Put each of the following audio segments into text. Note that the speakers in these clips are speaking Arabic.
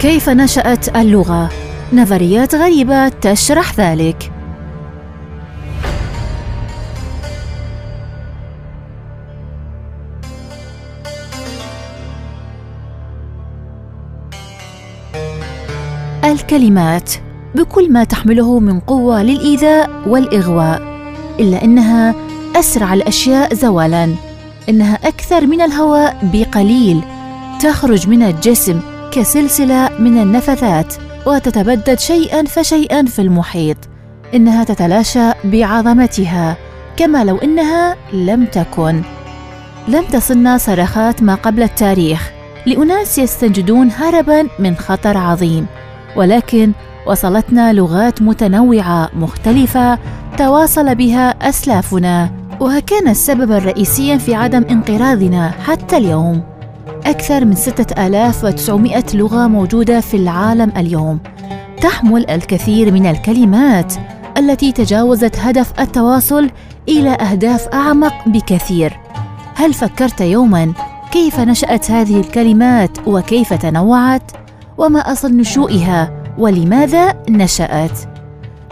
كيف نشأت اللغة؟ نظريات غريبة تشرح ذلك. الكلمات. بكل ما تحمله من قوة للإيذاء والإغواء، إلا أنها أسرع الأشياء زوالاً، إنها أكثر من الهواء بقليل، تخرج من الجسم. كسلسلة من النفثات وتتبدد شيئا فشيئا في المحيط إنها تتلاشى بعظمتها كما لو إنها لم تكن. لم تصلنا صرخات ما قبل التاريخ لأناس يستنجدون هربا من خطر عظيم ولكن وصلتنا لغات متنوعة مختلفة تواصل بها أسلافنا وكان السبب الرئيسيا في عدم انقراضنا حتى اليوم. أكثر من 6900 لغة موجودة في العالم اليوم تحمل الكثير من الكلمات التي تجاوزت هدف التواصل إلى أهداف أعمق بكثير هل فكرت يوما كيف نشأت هذه الكلمات وكيف تنوعت؟ وما أصل نشوئها ولماذا نشأت؟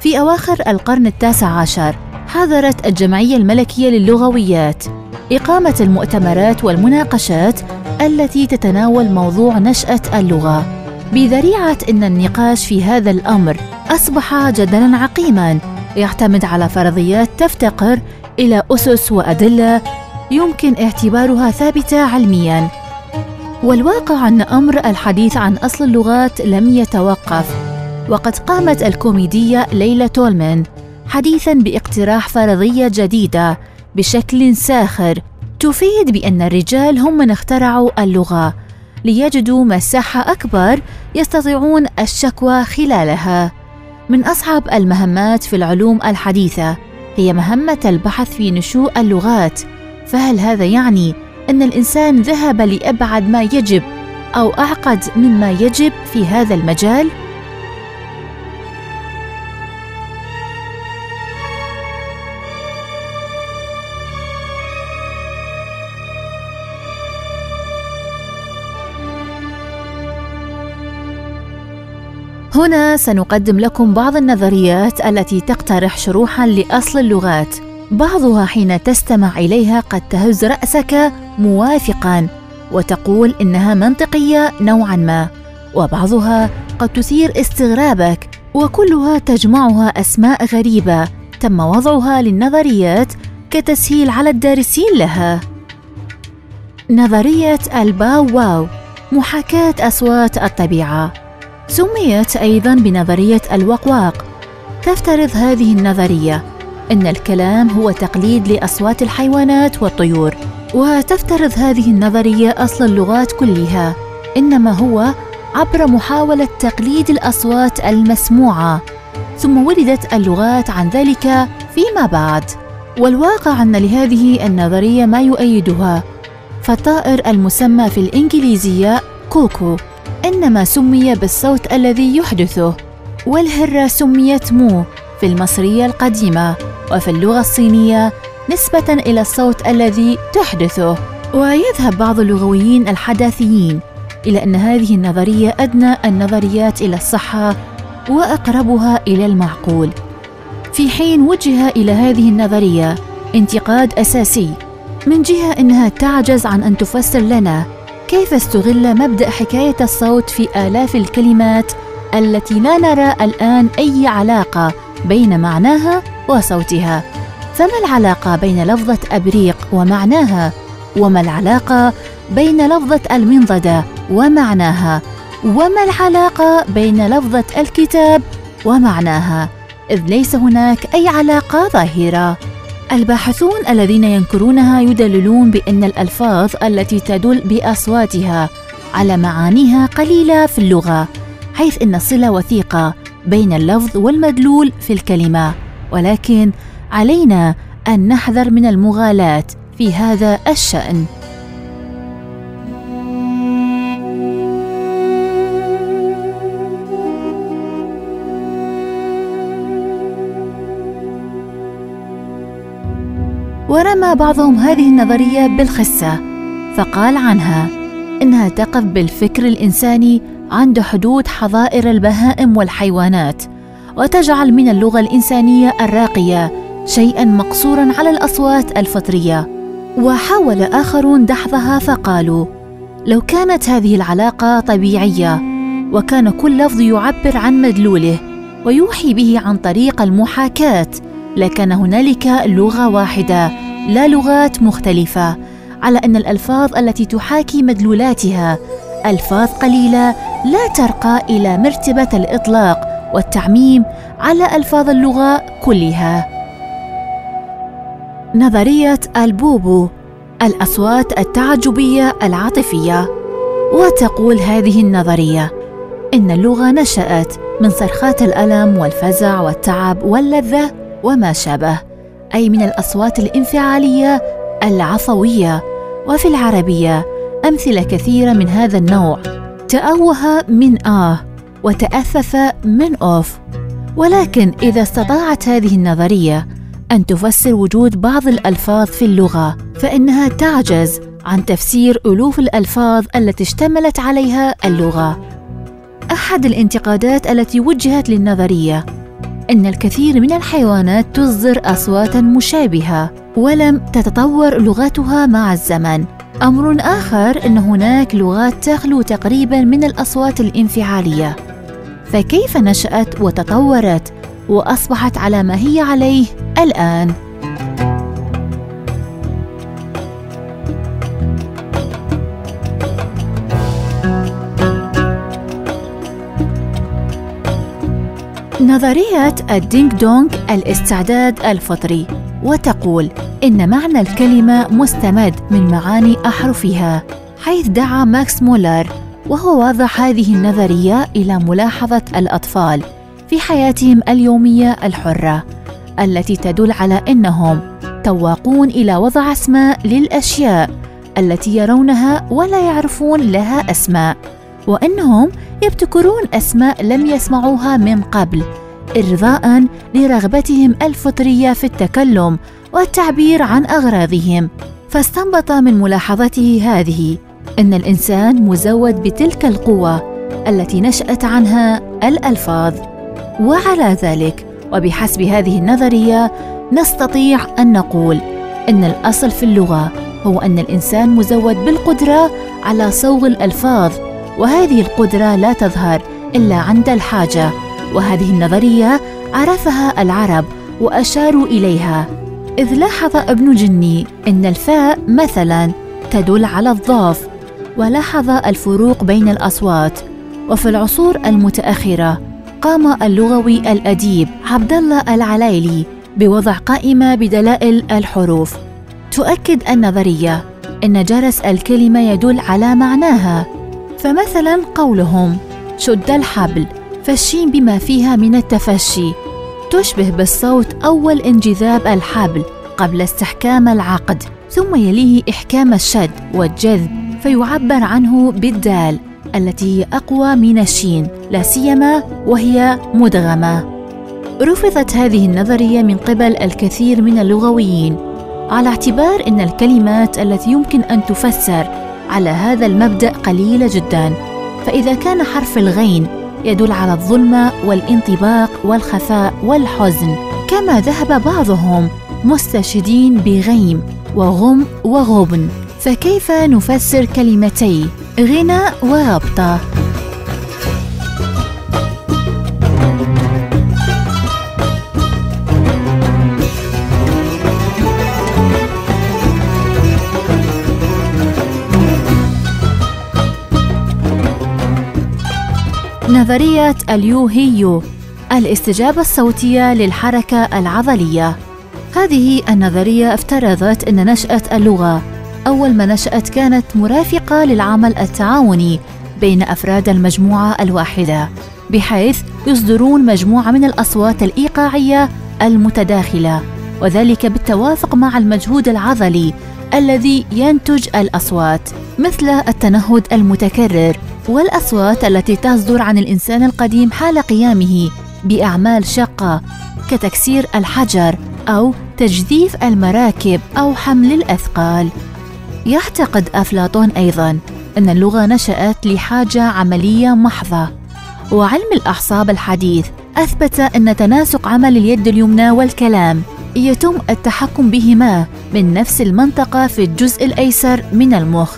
في أواخر القرن التاسع عشر حضرت الجمعية الملكية للغويات إقامة المؤتمرات والمناقشات التي تتناول موضوع نشأة اللغة. بذريعة أن النقاش في هذا الأمر أصبح جدلا عقيما يعتمد على فرضيات تفتقر إلى أسس وأدلة يمكن اعتبارها ثابتة علميا. والواقع أن أمر الحديث عن أصل اللغات لم يتوقف وقد قامت الكوميدية ليلى تولمان حديثا باقتراح فرضية جديدة بشكل ساخر تفيد بأن الرجال هم من اخترعوا اللغة ليجدوا مساحة أكبر يستطيعون الشكوى خلالها. من أصعب المهمات في العلوم الحديثة هي مهمة البحث في نشوء اللغات، فهل هذا يعني أن الإنسان ذهب لأبعد ما يجب أو أعقد مما يجب في هذا المجال؟ هنا سنقدم لكم بعض النظريات التي تقترح شروحا لأصل اللغات. بعضها حين تستمع إليها قد تهز رأسك موافقا وتقول إنها منطقية نوعا ما. وبعضها قد تثير استغرابك وكلها تجمعها أسماء غريبة. تم وضعها للنظريات كتسهيل على الدارسين لها. نظرية الباو واو محاكاة أصوات الطبيعة. سميت أيضا بنظرية الوقواق. تفترض هذه النظرية أن الكلام هو تقليد لأصوات الحيوانات والطيور وتفترض هذه النظرية أصل اللغات كلها إنما هو عبر محاولة تقليد الأصوات المسموعة. ثم ولدت اللغات عن ذلك فيما بعد. والواقع أن لهذه النظرية ما يؤيدها. فالطائر المسمى في الإنجليزية كوكو. إنما سمي بالصوت الذي يحدثه والهرة سميت مو في المصرية القديمة وفي اللغة الصينية نسبة إلى الصوت الذي تحدثه. ويذهب بعض اللغويين الحداثيين إلى أن هذه النظرية أدنى النظريات إلى الصحة وأقربها إلى المعقول. في حين وجه إلى هذه النظرية انتقاد أساسي من جهة أنها تعجز عن أن تفسر لنا كيف استغل مبدأ حكاية الصوت في آلاف الكلمات التي لا نرى الآن أي علاقة بين معناها وصوتها؟ فما العلاقة بين لفظة أبريق ومعناها؟ وما العلاقة بين لفظة المنضدة ومعناها؟ وما العلاقة بين لفظة الكتاب ومعناها؟ إذ ليس هناك أي علاقة ظاهرة. الباحثون الذين ينكرونها يدللون بأن الألفاظ التي تدل بأصواتها على معانيها قليلة في اللغة حيث إن الصلة وثيقة بين اللفظ والمدلول في الكلمة. ولكن علينا أن نحذر من المغالاة في هذا الشأن. ورمى بعضهم هذه النظرية بالخسة فقال عنها إنها تقف بالفكر الإنساني عند حدود حظائر البهائم والحيوانات وتجعل من اللغة الإنسانية الراقية شيئا مقصورا على الأصوات الفطرية. وحاول آخرون دحضها فقالوا لو كانت هذه العلاقة طبيعية وكان كل لفظ يعبر عن مدلوله ويوحي به عن طريق المحاكاة لكان هنالك لغة واحدة لا لغات مختلفة على أن الألفاظ التي تحاكي مدلولاتها ألفاظ قليلة لا ترقى إلى مرتبة الإطلاق والتعميم على ألفاظ اللغة كلها. نظرية البوبو الأصوات التعجبية العاطفية وتقول هذه النظرية إن اللغة نشأت من صرخات الألم والفزع والتعب واللذة وما شابه أي من الأصوات الانفعالية العفوية. وفي العربية أمثلة كثيرة من هذا النوع. تأوه من آه وتأثث من أوف. ولكن إذا استطاعت هذه النظرية أن تفسر وجود بعض الألفاظ في اللغة فإنها تعجز عن تفسير ألوف الألفاظ التي اشتملت عليها اللغة. أحد الانتقادات التي وجهت للنظرية أن الكثير من الحيوانات تصدر أصواتا مشابهة ولم تتطور لغتها مع الزمن. أمر آخر أن هناك لغات تخلو تقريبا من الأصوات الانفعالية. فكيف نشأت وتطورت وأصبحت على ما هي عليه الآن؟ نظرية ال ding dong الاستعداد الفطري وتقول إن معنى الكلمة مستمد من معاني أحرفها حيث دعا ماكس مولر وهو واضع هذه النظرية إلى ملاحظة الأطفال في حياتهم اليومية الحرة التي تدل على أنهم تواقون إلى وضع أسماء للأشياء التي يرونها ولا يعرفون لها أسماء. وأنهم يبتكرون أسماء لم يسمعوها من قبل إرضاء لرغبتهم الفطرية في التكلم والتعبير عن أغراضهم. فاستنبط من ملاحظته هذه أن الإنسان مزود بتلك القوة التي نشأت عنها الألفاظ. وعلى ذلك وبحسب هذه النظرية نستطيع أن نقول أن الأصل في اللغة هو أن الإنسان مزود بالقدرة على صوغ الألفاظ وهذه القدرة لا تظهر إلا عند الحاجة وهذه النظرية عرفها العرب وأشاروا إليها. إذ لاحظ ابن جني أن الفاء مثلا تدل على الضاف ولاحظ الفروق بين الأصوات. وفي العصور المتأخرة قام اللغوي الأديب عبد الله العلايلي بوضع قائمة بدلائل الحروف. تؤكد النظرية أن جرس الكلمة يدل على معناها. فمثلا قولهم شد الحبل فالشين بما فيها من التفشي. تشبه بالصوت أول انجذاب الحبل قبل استحكام العقد ثم يليه إحكام الشد والجذب فيعبر عنه بالدال التي هي أقوى من الشين لا سيما وهي مدغمة. رفضت هذه النظرية من قبل الكثير من اللغويين على اعتبار أن الكلمات التي يمكن أن تفسر على هذا المبدأ قليلة جدا. فإذا كان حرف الغين يدل على الظلمة والانطباق والخفاء والحزن كما ذهب بعضهم مستشهدين بغيم وغم وغبن. فكيف نفسر كلمتي؟ غنى وغبطة نظرية اليو هيو الاستجابة الصوتية للحركة العضلية. هذه النظرية افترضت أن نشأة اللغة أول ما نشأت كانت مرافقة للعمل التعاوني بين أفراد المجموعة الواحدة بحيث يصدرون مجموعة من الأصوات الإيقاعية المتداخلة وذلك بالتوافق مع المجهود العضلي الذي ينتج الأصوات مثل التنهد المتكرر والأصوات التي تصدر عن الإنسان القديم حال قيامه بأعمال شاقة كتكسير الحجر أو تجذيف المراكب أو حمل الأثقال. يعتقد أفلاطون أيضا أن اللغة نشأت لحاجة عملية محضة وعلم الأعصاب الحديث أثبت أن تناسق عمل اليد اليمنى والكلام يتم التحكم بهما من نفس المنطقة في الجزء الأيسر من المخ.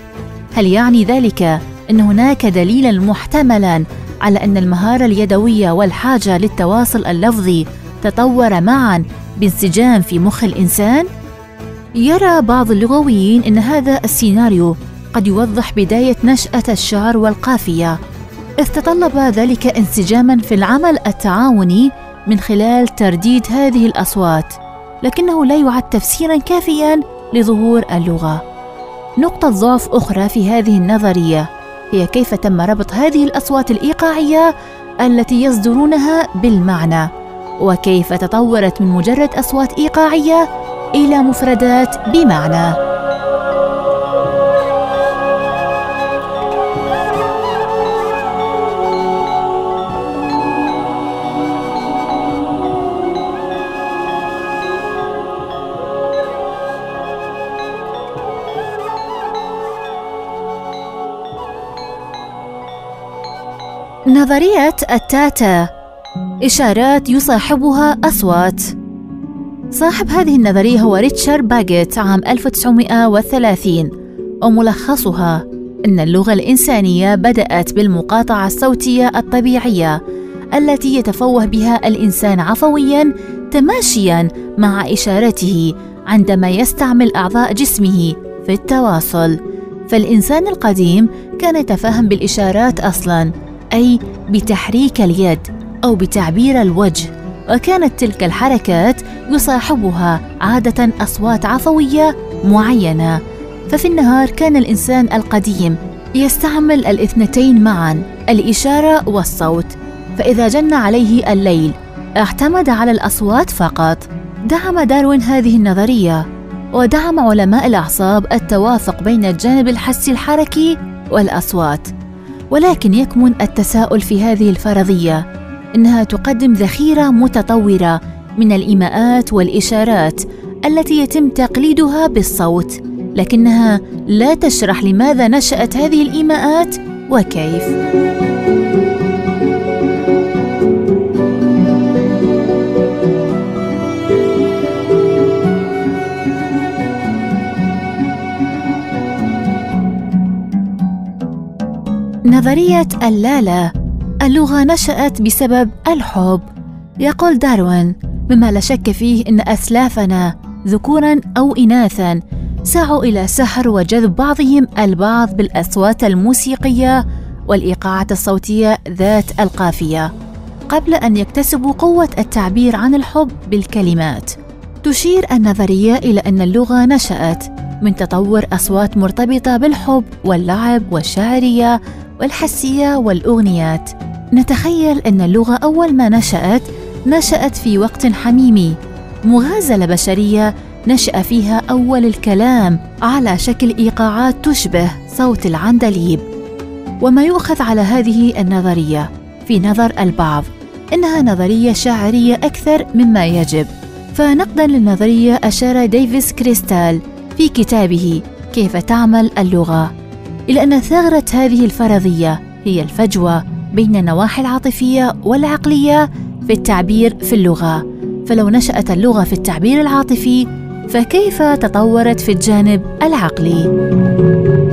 هل يعني ذلك أن هناك دليلا محتملا على أن المهارة اليدوية والحاجة للتواصل اللفظي تطور معا بانسجام في مخ الإنسان؟ يرى بعض اللغويين أن هذا السيناريو قد يوضح بداية نشأة الشعر والقافية. إذ تطلب ذلك انسجاما في العمل التعاوني من خلال ترديد هذه الأصوات. لكنه لا يعد تفسيرا كافيا لظهور اللغة. نقطة ضعف أخرى في هذه النظرية هي كيف تم ربط هذه الأصوات الإيقاعية التي يصدرونها بالمعنى وكيف تطورت من مجرد أصوات إيقاعية إلى مفردات بمعنى. نظرية التاتا. إشارات يصاحبها أصوات. صاحب هذه النظرية هو ريتشارد باجيت عام 1930 وملخصها أن اللغة الإنسانية بدأت بالمقاطعة الصوتية الطبيعية التي يتفوه بها الإنسان عفوياً تماشياً مع إشارته عندما يستعمل أعضاء جسمه في التواصل. فالإنسان القديم كان يتفهم بالإشارات أصلاً. أي بتحريك اليد أو بتعبير الوجه. وكانت تلك الحركات يصاحبها عادة أصوات عفوية معينة. ففي النهار كان الإنسان القديم يستعمل الاثنتين معا الإشارة والصوت. فإذا جن عليه الليل اعتمد على الأصوات فقط. دعم داروين هذه النظرية ودعم علماء الأعصاب التوافق بين الجانب الحسي الحركي والأصوات. ولكن يكمن التساؤل في هذه الفرضية إنها تقدم ذخيرة متطورة من الإيماءات والإشارات التي يتم تقليدها بالصوت لكنها لا تشرح لماذا نشأت هذه الإيماءات وكيف. نظرية اللالة اللغة نشأت بسبب الحب. يقول داروين مما لا شك فيه أن أسلافنا ذكورا أو إناثا سعوا إلى سحر وجذب بعضهم البعض بالأصوات الموسيقية والإيقاعات الصوتية ذات القافية قبل أن يكتسبوا قوة التعبير عن الحب بالكلمات. تشير النظرية إلى أن اللغة نشأت من تطور أصوات مرتبطة بالحب واللعب والشعرية والحسية والأغنيات. نتخيل أن اللغة أول ما نشأت نشأت في وقت حميمي. مغازلة بشرية نشأ فيها أول الكلام على شكل إيقاعات تشبه صوت العندليب. وما يؤخذ على هذه النظرية في نظر البعض إنها نظرية شاعرية أكثر مما يجب. فنقدا للنظرية أشار ديفيد كريستال في كتابه كيف تعمل اللغة إلى أن ثغرة هذه الفرضية هي الفجوة بين النواحي العاطفية والعقلية في التعبير في اللغة فلو نشأت اللغة في التعبير العاطفي فكيف تطورت في الجانب العقلي؟